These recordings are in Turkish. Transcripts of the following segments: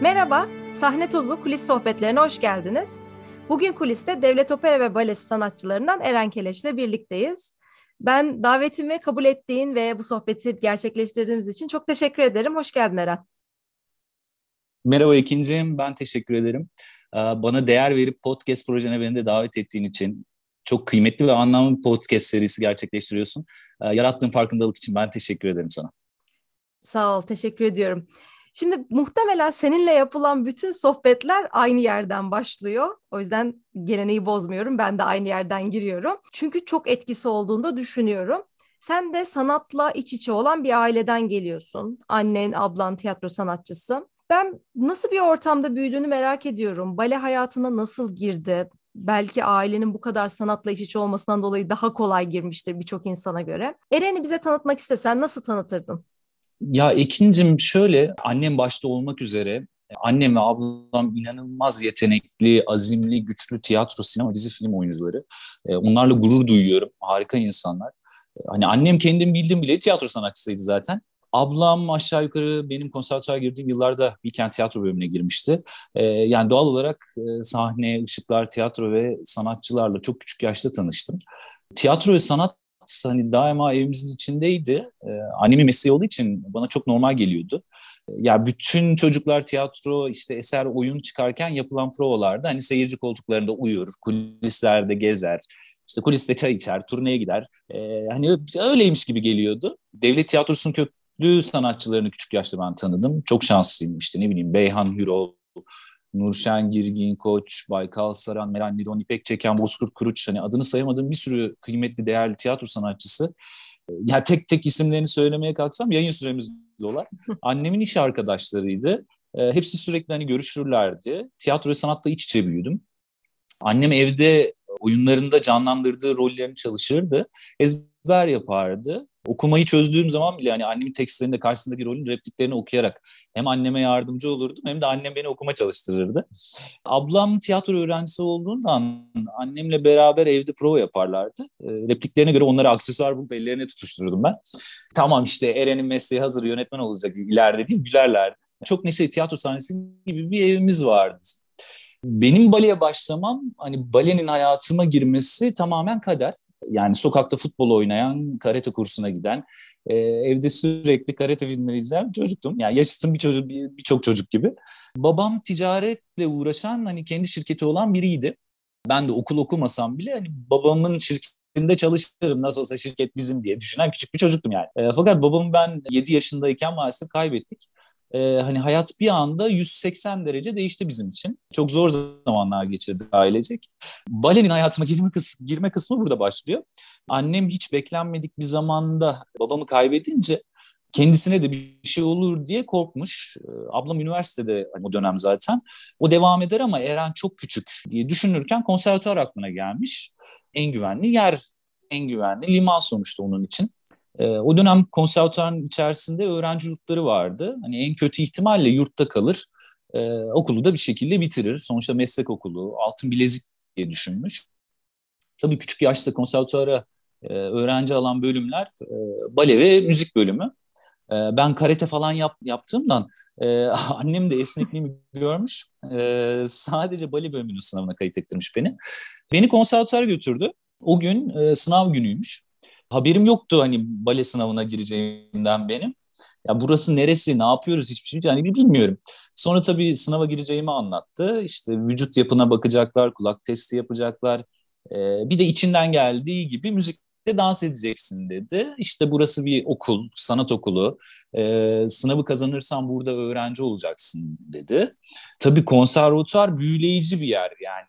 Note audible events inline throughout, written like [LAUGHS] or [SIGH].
Merhaba, Sahne Tozu Kulis Sohbetlerine hoş geldiniz. Bugün kuliste Devlet Opera ve Balesi sanatçılarından Eren Keleş ile birlikteyiz. Ben davetimi kabul ettiğin ve bu sohbeti gerçekleştirdiğimiz için çok teşekkür ederim. Hoş geldin Eren. Merhaba ikincim, ben teşekkür ederim. Ee, bana değer verip podcast projene beni de davet ettiğin için çok kıymetli ve anlamlı bir podcast serisi gerçekleştiriyorsun. Ee, yarattığın farkındalık için ben teşekkür ederim sana. Sağ ol, teşekkür ediyorum. Şimdi muhtemelen seninle yapılan bütün sohbetler aynı yerden başlıyor. O yüzden geleneği bozmuyorum. Ben de aynı yerden giriyorum. Çünkü çok etkisi olduğunu da düşünüyorum. Sen de sanatla iç içe olan bir aileden geliyorsun. Annen, ablan tiyatro sanatçısı. Ben nasıl bir ortamda büyüdüğünü merak ediyorum. Bale hayatına nasıl girdi? Belki ailenin bu kadar sanatla iç içe olmasından dolayı daha kolay girmiştir birçok insana göre. Eren'i bize tanıtmak istesen nasıl tanıtırdın? Ya ikincim şöyle, annem başta olmak üzere annem ve ablam inanılmaz yetenekli, azimli, güçlü tiyatro, sinema, dizi, film oyuncuları. E, onlarla gurur duyuyorum. Harika insanlar. E, hani annem kendim bildim bile tiyatro sanatçısıydı zaten. Ablam aşağı yukarı benim konservatuara girdiğim yıllarda Bilkent Tiyatro bölümüne girmişti. Ee, yani doğal olarak e, sahne, ışıklar, tiyatro ve sanatçılarla çok küçük yaşta tanıştım. Tiyatro ve sanat hani daima evimizin içindeydi. Ee, annemin mesleği olduğu için bana çok normal geliyordu. Ee, ya bütün çocuklar tiyatro işte eser oyun çıkarken yapılan provalarda hani seyirci koltuklarında uyur, kulislerde gezer, işte kuliste çay içer, turneye gider. Ee, hani öyleymiş gibi geliyordu. Devlet tiyatrosunun köklü sanatçılarını küçük yaşta ben tanıdım. Çok şanslıyım işte ne bileyim Beyhan Hürol, Nurşen Girgin Koç, Baykal Saran, Meral Niron, İpek Çeken, Bozkurt Kuruç hani adını sayamadığım bir sürü kıymetli, değerli tiyatro sanatçısı. Ya tek tek isimlerini söylemeye kalksam yayın süremiz dolar. [LAUGHS] Annemin iş arkadaşlarıydı. E, hepsi sürekli hani görüşürlerdi. Tiyatro ve sanatla iç içe büyüdüm. Annem evde oyunlarında canlandırdığı rollerini çalışırdı. Ezber yapardı. Okumayı çözdüğüm zaman bile hani annemin tekstlerinde karşısındaki rolün repliklerini okuyarak hem anneme yardımcı olurdum hem de annem beni okuma çalıştırırdı. Ablam tiyatro öğrencisi olduğundan annemle beraber evde prova yaparlardı. E, repliklerine göre onları aksesuar bulup ellerine tutuştururdum ben. Tamam işte Eren'in mesleği hazır yönetmen olacak ileride değil gülerlerdi. Çok neşeli tiyatro sahnesi gibi bir evimiz vardı. Benim baleye başlamam hani balenin hayatıma girmesi tamamen kader. Yani sokakta futbol oynayan, karate kursuna giden, e, evde sürekli karate filmleri izleyen çocuktum. Yani yaşıtım bir çocuk, birçok bir çocuk gibi. Babam ticaretle uğraşan, hani kendi şirketi olan biriydi. Ben de okul okumasam bile hani babamın şirketinde çalışırım nasıl olsa şirket bizim diye düşünen küçük bir çocuktum yani. E, fakat babamı ben 7 yaşındayken maalesef kaybettik e, hani hayat bir anda 180 derece değişti bizim için. Çok zor zamanlar geçirdik ailecek. Balenin hayatıma girme, kıs girme kısmı burada başlıyor. Annem hiç beklenmedik bir zamanda babamı kaybedince kendisine de bir şey olur diye korkmuş. Ablam üniversitede o dönem zaten. O devam eder ama Eren çok küçük diye düşünürken konservatuar aklına gelmiş. En güvenli yer, en güvenli liman sonuçta onun için. E, o dönem konservatuarın içerisinde öğrenci yurtları vardı. Hani en kötü ihtimalle yurtta kalır, e, okulu da bir şekilde bitirir. Sonuçta meslek okulu, altın bilezik diye düşünmüş. Tabii küçük yaşta konservatuara e, öğrenci alan bölümler e, bale ve müzik bölümü. E, ben karate falan yap, yaptığımdan e, [LAUGHS] annem de esnekliğimi görmüş. E, sadece bale bölümünün sınavına kayıt ettirmiş beni. Beni konservatuara götürdü. O gün e, sınav günüymüş haberim yoktu hani bale sınavına gireceğimden benim. Ya burası neresi, ne yapıyoruz hiçbir şey yani bilmiyorum. Sonra tabii sınava gireceğimi anlattı. İşte vücut yapına bakacaklar, kulak testi yapacaklar. Ee, bir de içinden geldiği gibi müzikte dans edeceksin dedi. İşte burası bir okul, sanat okulu. Ee, sınavı kazanırsan burada öğrenci olacaksın dedi. Tabii konservatuar büyüleyici bir yer yani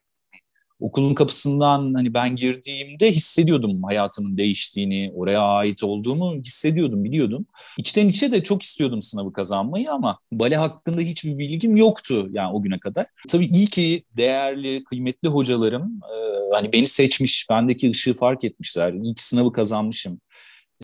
okulun kapısından hani ben girdiğimde hissediyordum hayatımın değiştiğini, oraya ait olduğumu hissediyordum, biliyordum. İçten içe de çok istiyordum sınavı kazanmayı ama bale hakkında hiçbir bilgim yoktu yani o güne kadar. Tabii iyi ki değerli, kıymetli hocalarım e, hani beni seçmiş, bendeki ışığı fark etmişler. İyi sınavı kazanmışım.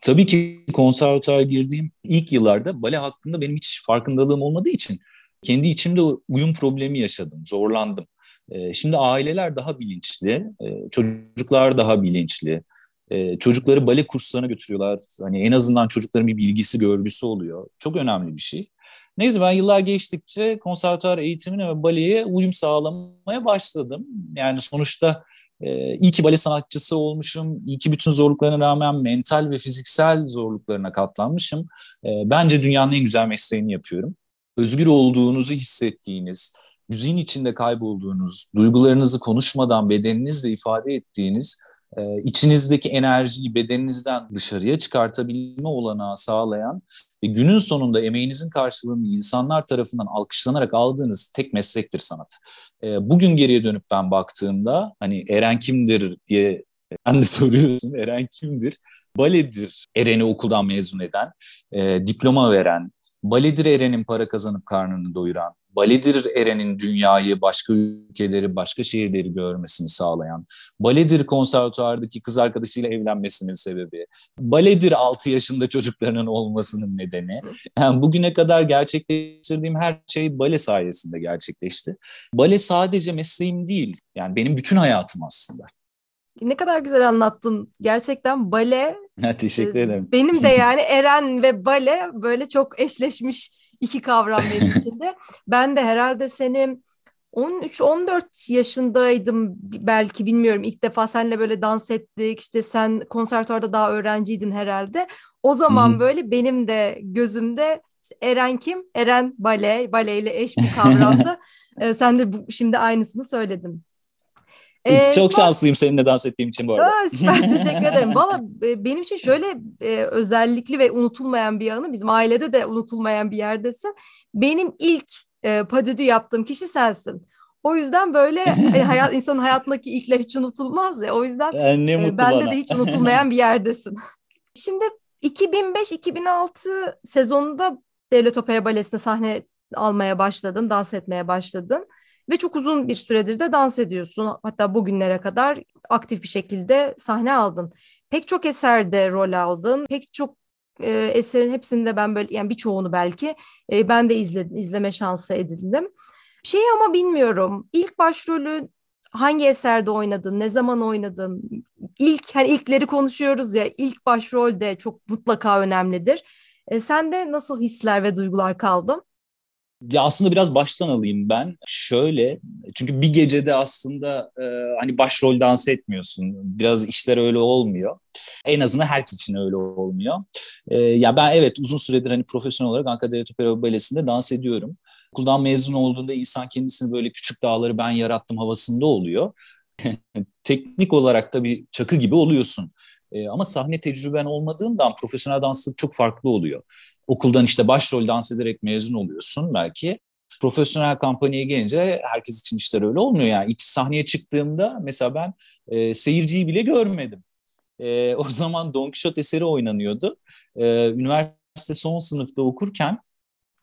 Tabii ki konservatuara girdiğim ilk yıllarda bale hakkında benim hiç farkındalığım olmadığı için kendi içimde uyum problemi yaşadım, zorlandım. Ee, şimdi aileler daha bilinçli, e, çocuklar daha bilinçli. E, çocukları bale kurslarına götürüyorlar. Hani en azından çocukların bir bilgisi, görgüsü oluyor. Çok önemli bir şey. Neyse ben yıllar geçtikçe konservatuar eğitimine ve baleye uyum sağlamaya başladım. Yani sonuçta e, iyi ki bale sanatçısı olmuşum, iyi ki bütün zorluklarına rağmen mental ve fiziksel zorluklarına katlanmışım. E, bence dünyanın en güzel mesleğini yapıyorum. Özgür olduğunuzu hissettiğiniz, müziğin içinde kaybolduğunuz, duygularınızı konuşmadan bedeninizle ifade ettiğiniz, e, içinizdeki enerjiyi bedeninizden dışarıya çıkartabilme olanağı sağlayan ve günün sonunda emeğinizin karşılığını insanlar tarafından alkışlanarak aldığınız tek meslektir sanat. E, bugün geriye dönüp ben baktığımda hani Eren kimdir diye [LAUGHS] sen de soruyorsun Eren kimdir? Baledir Eren'i okuldan mezun eden, e, diploma veren, baledir Eren'in para kazanıp karnını doyuran, Baledir Eren'in dünyayı, başka ülkeleri, başka şehirleri görmesini sağlayan, Baledir konservatuardaki kız arkadaşıyla evlenmesinin sebebi, Baledir 6 yaşında çocuklarının olmasının nedeni. Yani bugüne kadar gerçekleştirdiğim her şey bale sayesinde gerçekleşti. Bale sadece mesleğim değil, yani benim bütün hayatım aslında. Ne kadar güzel anlattın. Gerçekten bale... [LAUGHS] Teşekkür ederim. Benim de [LAUGHS] yani Eren ve bale böyle çok eşleşmiş iki kavram benim içinde. [LAUGHS] ben de herhalde seni 13-14 yaşındaydım belki bilmiyorum ilk defa seninle böyle dans ettik işte sen konservatuarda daha öğrenciydin herhalde. O zaman hmm. böyle benim de gözümde işte Eren kim? Eren bale, baleyle eş bir kavramdı. ee, sen de bu, şimdi aynısını söyledin. Ee, Çok son... şanslıyım seninle dans ettiğim için bu arada. Aa, süper [LAUGHS] teşekkür ederim. Valla e, benim için şöyle e, özellikli ve unutulmayan bir anı. Bizim ailede de unutulmayan bir yerdesin. Benim ilk e, padüdü yaptığım kişi sensin. O yüzden böyle e, [LAUGHS] hayat insanın hayatındaki ilkler hiç unutulmaz ya. O yüzden yani ne e, bende de hiç unutulmayan bir yerdesin. [LAUGHS] Şimdi 2005-2006 sezonunda Devlet Opera Balesi'nde sahne almaya başladın, dans etmeye başladın ve çok uzun bir süredir de dans ediyorsun. Hatta bugünlere kadar aktif bir şekilde sahne aldın. Pek çok eserde rol aldın. Pek çok e, eserin hepsinde ben böyle yani birçoğunu belki e, ben de izledim, izleme şansı edindim. Şey ama bilmiyorum. İlk başrolü hangi eserde oynadın? Ne zaman oynadın? İlk hani ilkleri konuşuyoruz ya. ilk başrol de çok mutlaka önemlidir. E, sende nasıl hisler ve duygular kaldı? Ya aslında biraz baştan alayım ben. Şöyle, çünkü bir gecede aslında e, hani başrol dans etmiyorsun. Biraz işler öyle olmuyor. En azından herkes için öyle olmuyor. E, ya ben evet uzun süredir hani profesyonel olarak Ankara Devlet Opera Balesi'nde dans ediyorum. Okuldan mezun olduğunda insan kendisini böyle küçük dağları ben yarattım havasında oluyor. [LAUGHS] Teknik olarak da bir çakı gibi oluyorsun. E, ama sahne tecrüben olmadığından profesyonel danslık çok farklı oluyor okuldan işte başrol dans ederek mezun oluyorsun belki. Profesyonel kampanyaya gelince herkes için işler öyle olmuyor yani. İlk sahneye çıktığımda mesela ben e, seyirciyi bile görmedim. E, [LAUGHS] o zaman Don Quixote eseri oynanıyordu. E, üniversite son sınıfta okurken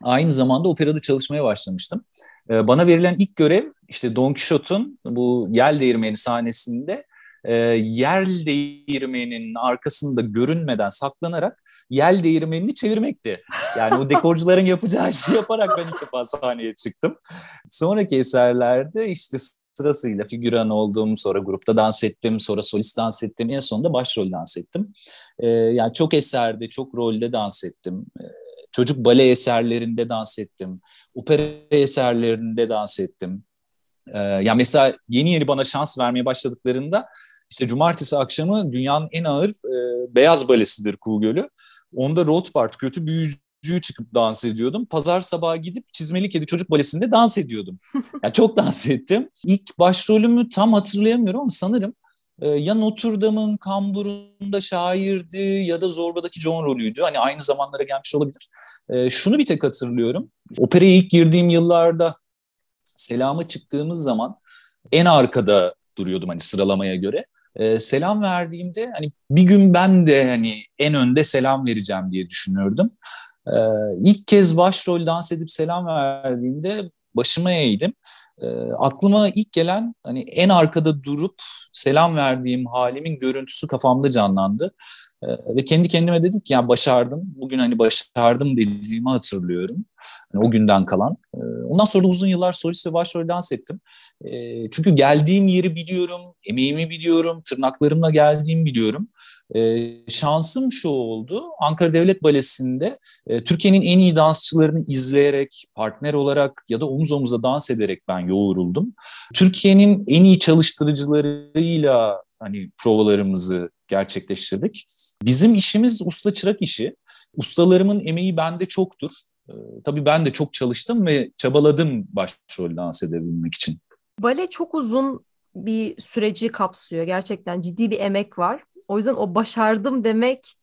aynı zamanda operada çalışmaya başlamıştım. E, bana verilen ilk görev işte Don Quixote'un bu yel değirmeni sahnesinde e, yel değirmeninin arkasında görünmeden saklanarak yel değirmenini çevirmekti. Yani o dekorcuların yapacağı işi yaparak ben ilk defa sahneye çıktım. Sonraki eserlerde işte sırasıyla figüran oldum, sonra grupta dans ettim, sonra solist dans ettim, en sonunda başrol dans ettim. Ee, yani çok eserde, çok rolde dans ettim. Ee, çocuk bale eserlerinde dans ettim, opera eserlerinde dans ettim. Ee, yani mesela yeni yeni bana şans vermeye başladıklarında işte cumartesi akşamı dünyanın en ağır e, beyaz balesidir Kuğu Gölü. Onda Rothbard kötü büyücüyü çıkıp dans ediyordum. Pazar sabahı gidip Çizmeli Kedi Çocuk Balesi'nde dans ediyordum. [LAUGHS] yani çok dans ettim. İlk başrolümü tam hatırlayamıyorum ama sanırım e, ya Notre Dame'ın kamburunda şairdi ya da Zorba'daki John rolüydü. Hani aynı zamanlara gelmiş olabilir. E, şunu bir tek hatırlıyorum. Operaya ilk girdiğim yıllarda selama çıktığımız zaman en arkada duruyordum hani sıralamaya göre e, selam verdiğimde hani bir gün ben de hani en önde selam vereceğim diye düşünürdüm. E, ilk kez başrol dans edip selam verdiğimde başıma eğdim. E, aklıma ilk gelen hani en arkada durup selam verdiğim halimin görüntüsü kafamda canlandı. Ee, ve kendi kendime dedim ki ya başardım. Bugün hani başardım dediğimi hatırlıyorum. Yani o günden kalan. Ee, ondan sonra da uzun yıllar solist ve başrol dans ettim. Ee, çünkü geldiğim yeri biliyorum, emeğimi biliyorum, tırnaklarımla geldiğimi biliyorum. şansım şu oldu. Ankara Devlet Balesi'nde e, Türkiye'nin en iyi dansçılarını izleyerek, partner olarak ya da omuz omuza dans ederek ben yoğuruldum. Türkiye'nin en iyi çalıştırıcılarıyla hani provalarımızı gerçekleştirdik. Bizim işimiz usta çırak işi. Ustalarımın emeği bende çoktur. Ee, tabii ben de çok çalıştım ve çabaladım başrol dans edebilmek için. Bale çok uzun bir süreci kapsıyor. Gerçekten ciddi bir emek var. O yüzden o başardım demek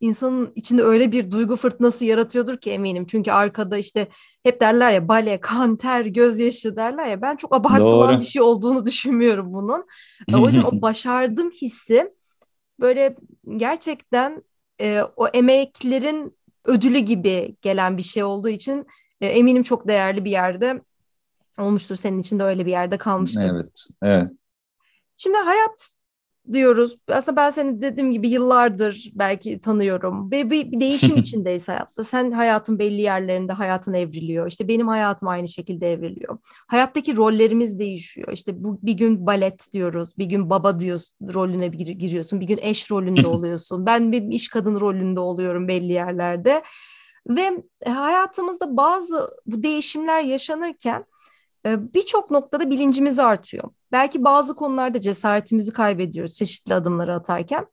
insanın içinde öyle bir duygu fırtınası yaratıyordur ki eminim. Çünkü arkada işte hep derler ya bale, kan, ter, gözyaşı derler ya. Ben çok abartılan Doğru. bir şey olduğunu düşünmüyorum bunun. o yüzden o [LAUGHS] başardım hissi böyle gerçekten e, o emeklerin ödülü gibi gelen bir şey olduğu için e, eminim çok değerli bir yerde olmuştur. Senin için de öyle bir yerde kalmıştır. Evet, evet. Şimdi hayat diyoruz. Aslında ben seni dediğim gibi yıllardır belki tanıyorum ve bir, bir değişim [LAUGHS] içindeyiz hayatta. Sen hayatın belli yerlerinde hayatın evriliyor. İşte benim hayatım aynı şekilde evriliyor. Hayattaki rollerimiz değişiyor. İşte bu bir gün balet diyoruz, bir gün baba diyoruz rolüne giriyorsun, bir gün eş rolünde [LAUGHS] oluyorsun. Ben bir iş kadın rolünde oluyorum belli yerlerde. Ve hayatımızda bazı bu değişimler yaşanırken birçok noktada bilincimiz artıyor. Belki bazı konularda cesaretimizi kaybediyoruz çeşitli adımları atarken.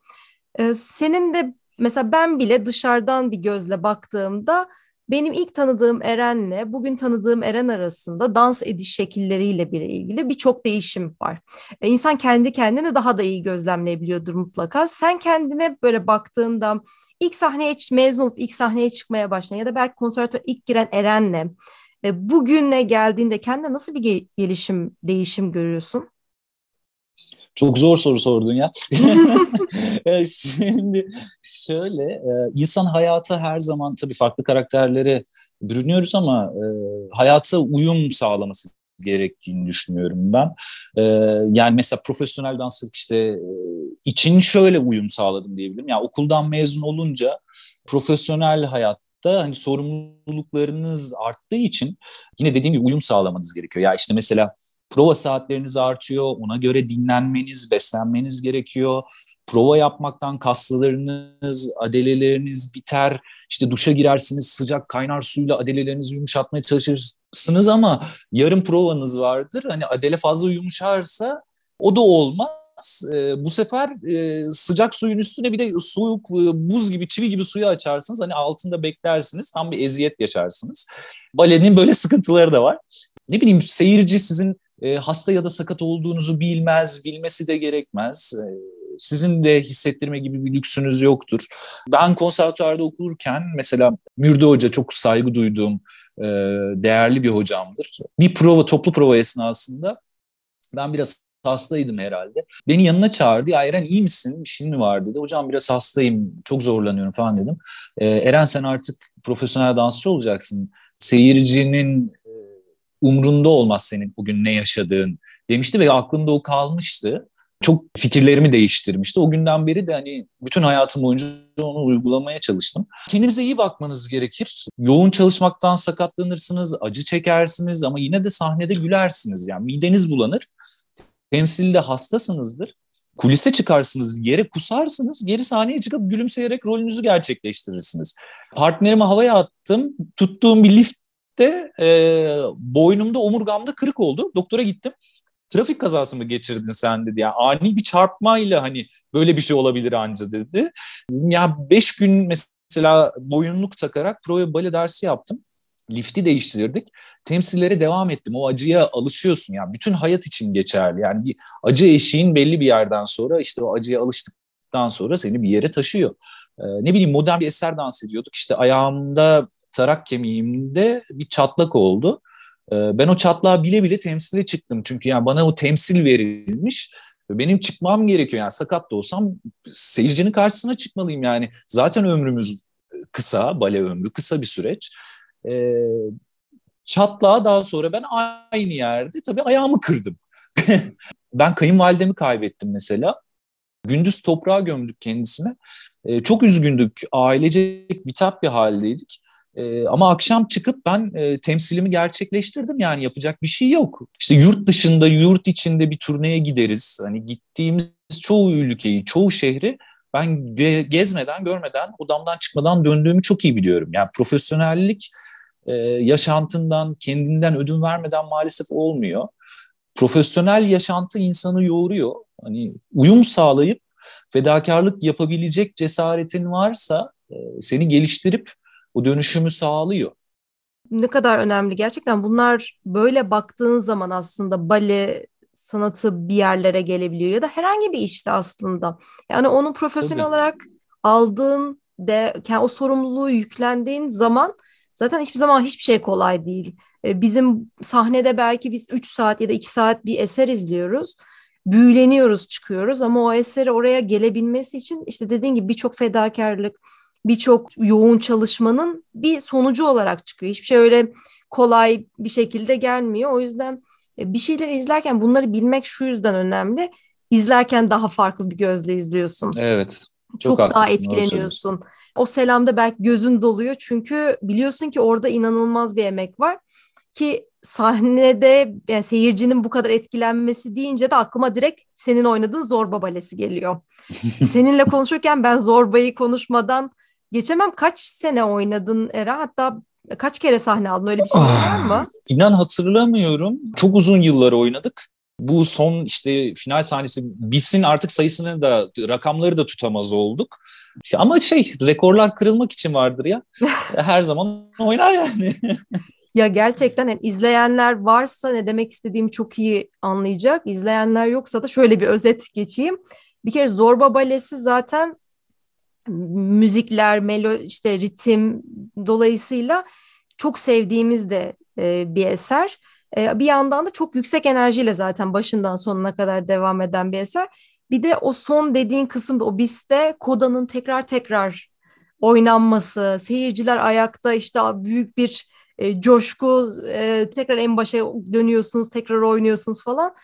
Senin de mesela ben bile dışarıdan bir gözle baktığımda benim ilk tanıdığım Eren'le bugün tanıdığım Eren arasında dans ediş şekilleriyle bir ilgili birçok değişim var. İnsan kendi kendini daha da iyi gözlemleyebiliyordur mutlaka. Sen kendine böyle baktığında ilk sahneye mezun olup ilk sahneye çıkmaya başlayan ya da belki konservatuvar ilk giren Eren'le e, bugüne geldiğinde kendine nasıl bir gelişim, değişim görüyorsun? Çok zor soru sordun ya. [LAUGHS] [LAUGHS] E, şimdi şöyle, e, insan hayata her zaman tabii farklı karakterlere bürünüyoruz ama hayata uyum sağlaması gerektiğini düşünüyorum ben. yani mesela profesyonel danslık işte için şöyle uyum sağladım diyebilirim. Yani okuldan mezun olunca profesyonel hayat da hani sorumluluklarınız arttığı için yine dediğim gibi uyum sağlamanız gerekiyor. Ya işte mesela prova saatleriniz artıyor, ona göre dinlenmeniz, beslenmeniz gerekiyor. Prova yapmaktan kaslarınız, adeleleriniz biter. İşte duşa girersiniz, sıcak kaynar suyla adelelerinizi yumuşatmaya çalışırsınız ama yarım provanız vardır. Hani adele fazla yumuşarsa o da olmaz e, bu sefer e, sıcak suyun üstüne bir de soğuk e, buz gibi çivi gibi suyu açarsınız. Hani altında beklersiniz. Tam bir eziyet yaşarsınız. Balenin böyle sıkıntıları da var. Ne bileyim seyirci sizin hasta ya da sakat olduğunuzu bilmez, bilmesi de gerekmez. Sizin de hissettirme gibi bir lüksünüz yoktur. Ben konservatuarda okurken mesela Mürde Hoca çok saygı duyduğum değerli bir hocamdır. Bir prova, toplu prova esnasında ben biraz hastaydım herhalde. Beni yanına çağırdı. Ya Eren iyi misin? Bir şeyin mi var dedi. Hocam biraz hastayım. Çok zorlanıyorum falan dedim. Ee, Eren sen artık profesyonel dansçı olacaksın. Seyircinin e, umrunda olmaz senin bugün ne yaşadığın demişti ve aklımda o kalmıştı. Çok fikirlerimi değiştirmişti. O günden beri de hani bütün hayatım boyunca onu uygulamaya çalıştım. Kendinize iyi bakmanız gerekir. Yoğun çalışmaktan sakatlanırsınız, acı çekersiniz ama yine de sahnede gülersiniz. Yani mideniz bulanır temsilde hastasınızdır. Kulise çıkarsınız, yere kusarsınız, geri sahneye çıkıp gülümseyerek rolünüzü gerçekleştirirsiniz. Partnerimi havaya attım, tuttuğum bir liftte e, boynumda, omurgamda kırık oldu. Doktora gittim. Trafik kazası mı geçirdin sen dedi. Yani ani bir çarpmayla hani böyle bir şey olabilir anca dedi. Ya beş gün mesela boyunluk takarak prova bale dersi yaptım lifti değiştirdik. Temsillere devam ettim. O acıya alışıyorsun. Yani bütün hayat için geçerli. Yani bir acı eşiğin belli bir yerden sonra işte o acıya alıştıktan sonra seni bir yere taşıyor. Ee, ne bileyim modern bir eser dans ediyorduk. İşte ayağımda tarak kemiğimde bir çatlak oldu. Ee, ben o çatlağı bile bile temsile çıktım. Çünkü yani bana o temsil verilmiş. Benim çıkmam gerekiyor. Yani sakat da olsam seyircinin karşısına çıkmalıyım yani. Zaten ömrümüz kısa, bale ömrü kısa bir süreç. E, çatlağa daha sonra ben aynı yerde tabii ayağımı kırdım. [LAUGHS] ben kayınvalidemi kaybettim mesela. Gündüz toprağa gömdük kendisine. E, çok üzgündük. Ailecek bitap bir haldeydik. E, ama akşam çıkıp ben e, temsilimi gerçekleştirdim yani yapacak bir şey yok. İşte yurt dışında, yurt içinde bir turneye gideriz. Hani gittiğimiz çoğu ülkeyi, çoğu şehri ben gezmeden, görmeden, odamdan çıkmadan döndüğümü çok iyi biliyorum. Yani profesyonellik e, yaşantından, kendinden ödün vermeden maalesef olmuyor. Profesyonel yaşantı insanı yoğuruyor. Hani uyum sağlayıp fedakarlık yapabilecek cesaretin varsa e, seni geliştirip o dönüşümü sağlıyor. Ne kadar önemli gerçekten bunlar böyle baktığın zaman aslında bale sanatı bir yerlere gelebiliyor ya da herhangi bir işte aslında. Yani onu profesyonel Tabii. olarak aldığın de yani o sorumluluğu yüklendiğin zaman zaten hiçbir zaman hiçbir şey kolay değil. E, bizim sahnede belki biz 3 saat ya da 2 saat bir eser izliyoruz. Büyüleniyoruz, çıkıyoruz ama o eseri oraya gelebilmesi için işte dediğin gibi birçok fedakarlık, birçok yoğun çalışmanın bir sonucu olarak çıkıyor. Hiçbir şey öyle kolay bir şekilde gelmiyor. O yüzden e, bir şeyler izlerken bunları bilmek şu yüzden önemli. İzlerken daha farklı bir gözle izliyorsun. Evet. Çok, çok daha etkileniyorsun. O selamda belki gözün doluyor çünkü biliyorsun ki orada inanılmaz bir emek var ki sahnede yani seyircinin bu kadar etkilenmesi deyince de aklıma direkt senin oynadığın Zorba Balesi geliyor. [LAUGHS] Seninle konuşurken ben Zorba'yı konuşmadan geçemem. Kaç sene oynadın Era? Hatta kaç kere sahne aldın? Öyle bir şey var mı? İnan hatırlamıyorum. Çok uzun yıllar oynadık. Bu son işte final sahnesi bitsin artık sayısını da rakamları da tutamaz olduk. Ama şey rekorlar kırılmak için vardır ya. [LAUGHS] Her zaman oynar yani. Ya gerçekten yani izleyenler varsa ne demek istediğimi çok iyi anlayacak. İzleyenler yoksa da şöyle bir özet geçeyim. Bir kere Zorba Balesi zaten müzikler, melo işte ritim dolayısıyla çok sevdiğimiz de e, bir eser. E, bir yandan da çok yüksek enerjiyle zaten başından sonuna kadar devam eden bir eser. Bir de o son dediğin kısımda o biste Koda'nın tekrar tekrar oynanması, seyirciler ayakta işte büyük bir e, coşku, e, tekrar en başa dönüyorsunuz, tekrar oynuyorsunuz falan.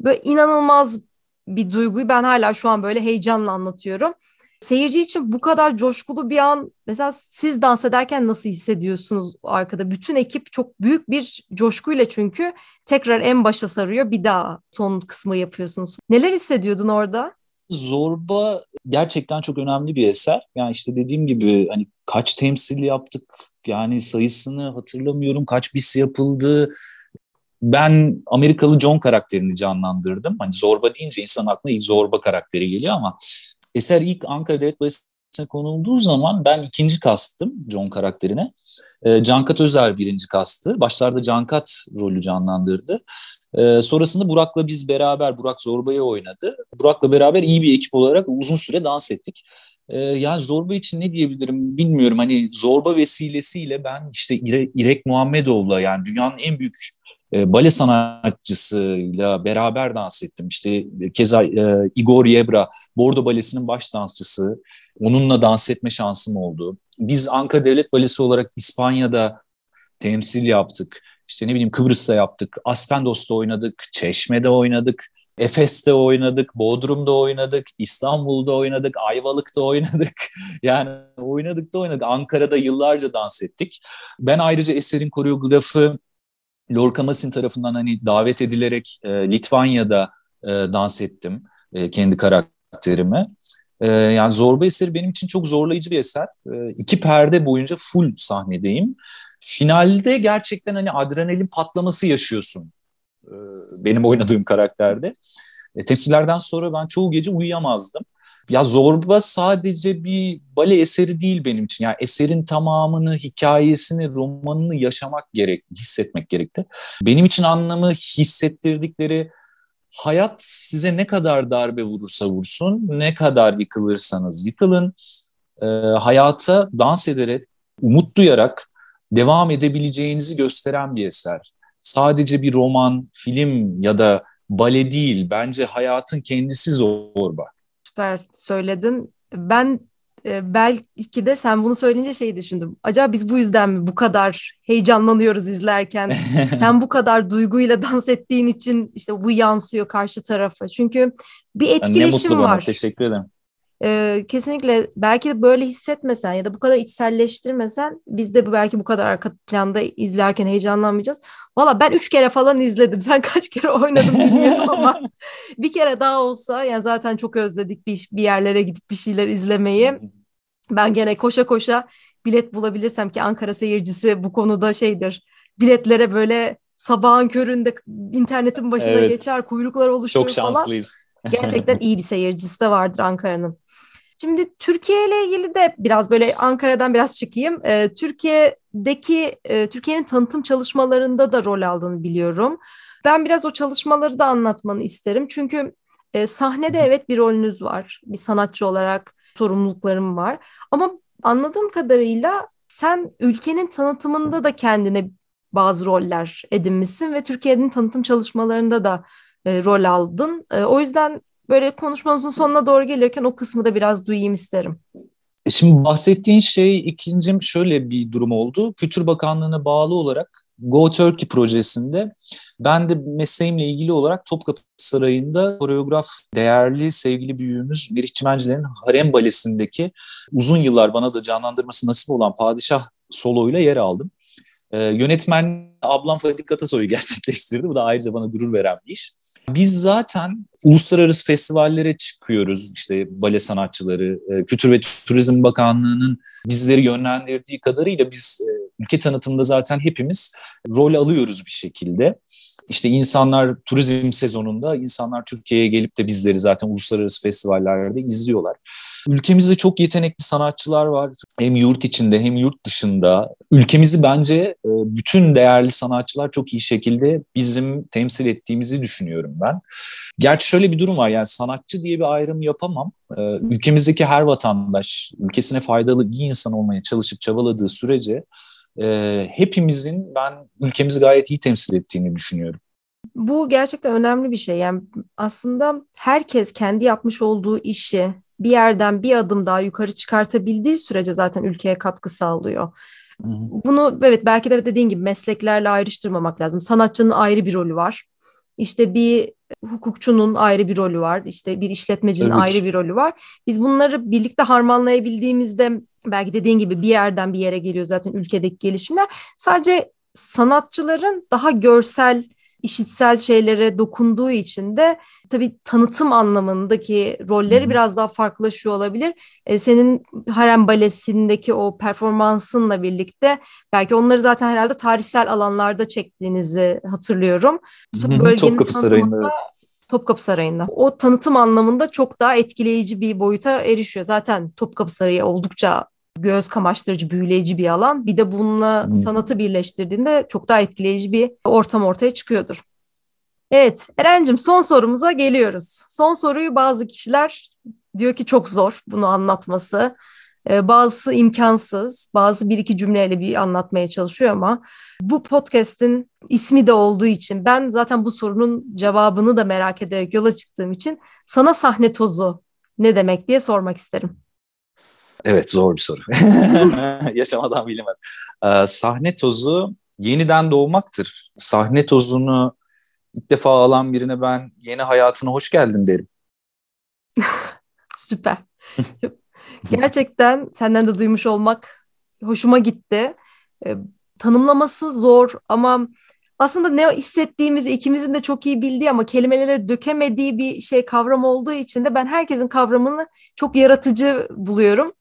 Böyle inanılmaz bir duyguyu ben hala şu an böyle heyecanla anlatıyorum. Seyirci için bu kadar coşkulu bir an mesela siz dans ederken nasıl hissediyorsunuz arkada? Bütün ekip çok büyük bir coşkuyla çünkü tekrar en başa sarıyor bir daha son kısmı yapıyorsunuz. Neler hissediyordun orada? Zorba gerçekten çok önemli bir eser. Yani işte dediğim gibi hani kaç temsil yaptık yani sayısını hatırlamıyorum kaç bis yapıldı. Ben Amerikalı John karakterini canlandırdım. Hani zorba deyince insan aklına ilk zorba karakteri geliyor ama eser ilk Ankara Devlet Balesi'ne konulduğu zaman ben ikinci kastım John karakterine. E, Cankat Özer birinci kastı. Başlarda Cankat rolü canlandırdı. E, sonrasında Burak'la biz beraber, Burak Zorba'yı oynadı. Burak'la beraber iyi bir ekip olarak uzun süre dans ettik. E, yani Zorba için ne diyebilirim bilmiyorum. Hani Zorba vesilesiyle ben işte İrek Muhammedoğlu'la yani dünyanın en büyük e, bale sanatçısıyla beraber dans ettim. İşte keza e, Igor Yebra, Bordo Balesi'nin baş dansçısı. Onunla dans etme şansım oldu. Biz Ankara Devlet Balesi olarak İspanya'da temsil yaptık. İşte ne bileyim Kıbrıs'ta yaptık, Aspendos'ta oynadık, Çeşme'de oynadık, Efes'te oynadık, Bodrum'da oynadık, İstanbul'da oynadık, Ayvalık'ta oynadık. [LAUGHS] Yani oynadık da oynadık. Ankara'da yıllarca dans ettik. Ben ayrıca eserin koreografı Lorca Masin tarafından hani davet edilerek e, Litvanya'da e, dans ettim e, kendi karakterimi. E, yani Zorba eseri benim için çok zorlayıcı bir eser. E, iki perde boyunca full sahnedeyim. Finalde gerçekten hani adrenalin patlaması yaşıyorsun. E, benim oynadığım karakterde. E, temsillerden sonra ben çoğu gece uyuyamazdım. Ya Zorba sadece bir bale eseri değil benim için. Yani eserin tamamını, hikayesini, romanını yaşamak gerek, hissetmek gerekti. Benim için anlamı hissettirdikleri hayat size ne kadar darbe vurursa vursun, ne kadar yıkılırsanız yıkılın, e, hayata dans ederek, umut duyarak devam edebileceğinizi gösteren bir eser. Sadece bir roman, film ya da bale değil, bence hayatın kendisi zorba süper söyledin. Ben e, belki de sen bunu söyleyince şey düşündüm. Acaba biz bu yüzden mi bu kadar heyecanlanıyoruz izlerken? [LAUGHS] sen bu kadar duyguyla dans ettiğin için işte bu yansıyor karşı tarafa. Çünkü bir etkileşim ne mutlu var. Bana, teşekkür ederim. Ee, kesinlikle belki de böyle hissetmesen ya da bu kadar içselleştirmesen biz de belki bu kadar arka planda izlerken heyecanlanmayacağız. Valla ben üç kere falan izledim. [LAUGHS] Sen kaç kere oynadın bilmiyorum ama [LAUGHS] bir kere daha olsa yani zaten çok özledik bir, bir yerlere gidip bir şeyler izlemeyi. Ben gene koşa koşa bilet bulabilirsem ki Ankara seyircisi bu konuda şeydir. Biletlere böyle sabahın köründe internetin başına evet. geçer, kuyruklar oluşuyor Çok şanslıyız. Falan. Gerçekten iyi bir seyircisi de vardır Ankara'nın. Şimdi Türkiye ile ilgili de biraz böyle Ankara'dan biraz çıkayım. Ee, Türkiye'deki e, Türkiye'nin tanıtım çalışmalarında da rol aldığını biliyorum. Ben biraz o çalışmaları da anlatmanı isterim. Çünkü e, sahnede evet bir rolünüz var. Bir sanatçı olarak sorumluluklarım var. Ama anladığım kadarıyla sen ülkenin tanıtımında da kendine bazı roller edinmişsin ve Türkiye'nin tanıtım çalışmalarında da e, rol aldın. E, o yüzden böyle konuşmamızın sonuna doğru gelirken o kısmı da biraz duyayım isterim. E, şimdi bahsettiğin şey ikincim şöyle bir durum oldu. Kültür Bakanlığı'na bağlı olarak Go Turkey projesinde ben de mesleğimle ilgili olarak Topkapı Sarayı'nda koreograf değerli sevgili büyüğümüz Meriç Çimenciler'in Harem Balesi'ndeki uzun yıllar bana da canlandırması nasip olan Padişah soloyla yer aldım. Ee, yönetmen ablam Fadik Atasoy'u [LAUGHS] gerçekleştirdi. Bu da ayrıca bana gurur veren bir iş. Biz zaten uluslararası festivallere çıkıyoruz. İşte bale sanatçıları, e, Kültür ve Turizm Bakanlığı'nın bizleri yönlendirdiği kadarıyla biz e, ülke tanıtımında zaten hepimiz rol alıyoruz bir şekilde. İşte insanlar turizm sezonunda insanlar Türkiye'ye gelip de bizleri zaten uluslararası festivallerde izliyorlar. Ülkemizde çok yetenekli sanatçılar var. Hem yurt içinde hem yurt dışında. Ülkemizi bence e, bütün değerli sanatçılar çok iyi şekilde bizim temsil ettiğimizi düşünüyorum ben. Gerçi şöyle bir durum var yani sanatçı diye bir ayrım yapamam. E, ülkemizdeki her vatandaş ülkesine faydalı bir insan olmaya çalışıp çabaladığı sürece e, hepimizin ben ülkemizi gayet iyi temsil ettiğini düşünüyorum. Bu gerçekten önemli bir şey. Yani aslında herkes kendi yapmış olduğu işi bir yerden bir adım daha yukarı çıkartabildiği sürece zaten ülkeye katkı sağlıyor. Bunu evet belki de dediğin gibi mesleklerle ayrıştırmamak lazım. Sanatçının ayrı bir rolü var. İşte bir hukukçunun ayrı bir rolü var. İşte bir işletmecinin Tabii ayrı bir rolü var. Biz bunları birlikte harmanlayabildiğimizde belki dediğin gibi bir yerden bir yere geliyor zaten ülkedeki gelişimler. Sadece sanatçıların daha görsel işitsel şeylere dokunduğu için de tabii tanıtım anlamındaki rolleri biraz daha farklılaşıyor olabilir. E, senin Harem Balesi'ndeki o performansınla birlikte belki onları zaten herhalde tarihsel alanlarda çektiğinizi hatırlıyorum. Bölgenin Topkapı Sarayı'nda evet. Topkapı Sarayı'nda. O tanıtım anlamında çok daha etkileyici bir boyuta erişiyor. Zaten Topkapı Sarayı oldukça göz kamaştırıcı, büyüleyici bir alan. Bir de bununla sanatı birleştirdiğinde çok daha etkileyici bir ortam ortaya çıkıyordur. Evet, Eren'cim son sorumuza geliyoruz. Son soruyu bazı kişiler diyor ki çok zor bunu anlatması. Ee, bazısı imkansız, bazı bir iki cümleyle bir anlatmaya çalışıyor ama bu podcast'in ismi de olduğu için ben zaten bu sorunun cevabını da merak ederek yola çıktığım için sana sahne tozu ne demek diye sormak isterim. Evet zor bir soru. [LAUGHS] Yaşamadan bilemez. Ee, sahne tozu yeniden doğmaktır. Sahne tozunu ilk defa alan birine ben yeni hayatına hoş geldin derim. [LAUGHS] Süper. Gerçekten senden de duymuş olmak hoşuma gitti. Ee, tanımlaması zor ama aslında ne hissettiğimizi ikimizin de çok iyi bildiği ama kelimelere dökemediği bir şey kavram olduğu için de ben herkesin kavramını çok yaratıcı buluyorum.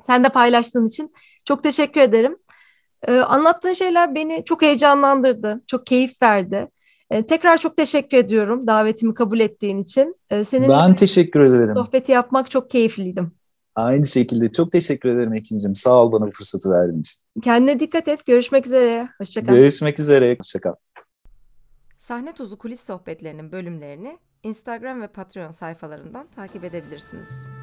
Sen de paylaştığın için çok teşekkür ederim. Ee, anlattığın şeyler beni çok heyecanlandırdı, çok keyif verdi. Ee, tekrar çok teşekkür ediyorum davetimi kabul ettiğin için. Ee, senin ben teşekkür ederim. Sohbeti yapmak çok keyifliydim. Aynı şekilde çok teşekkür ederim Ekin'cim. Sağ ol bana bu fırsatı verdiğin için. Kendine dikkat et. Görüşmek üzere. Hoşçakal. Görüşmek üzere. Hoşçakal. Sahne Tozu kulis sohbetlerinin bölümlerini Instagram ve Patreon sayfalarından takip edebilirsiniz.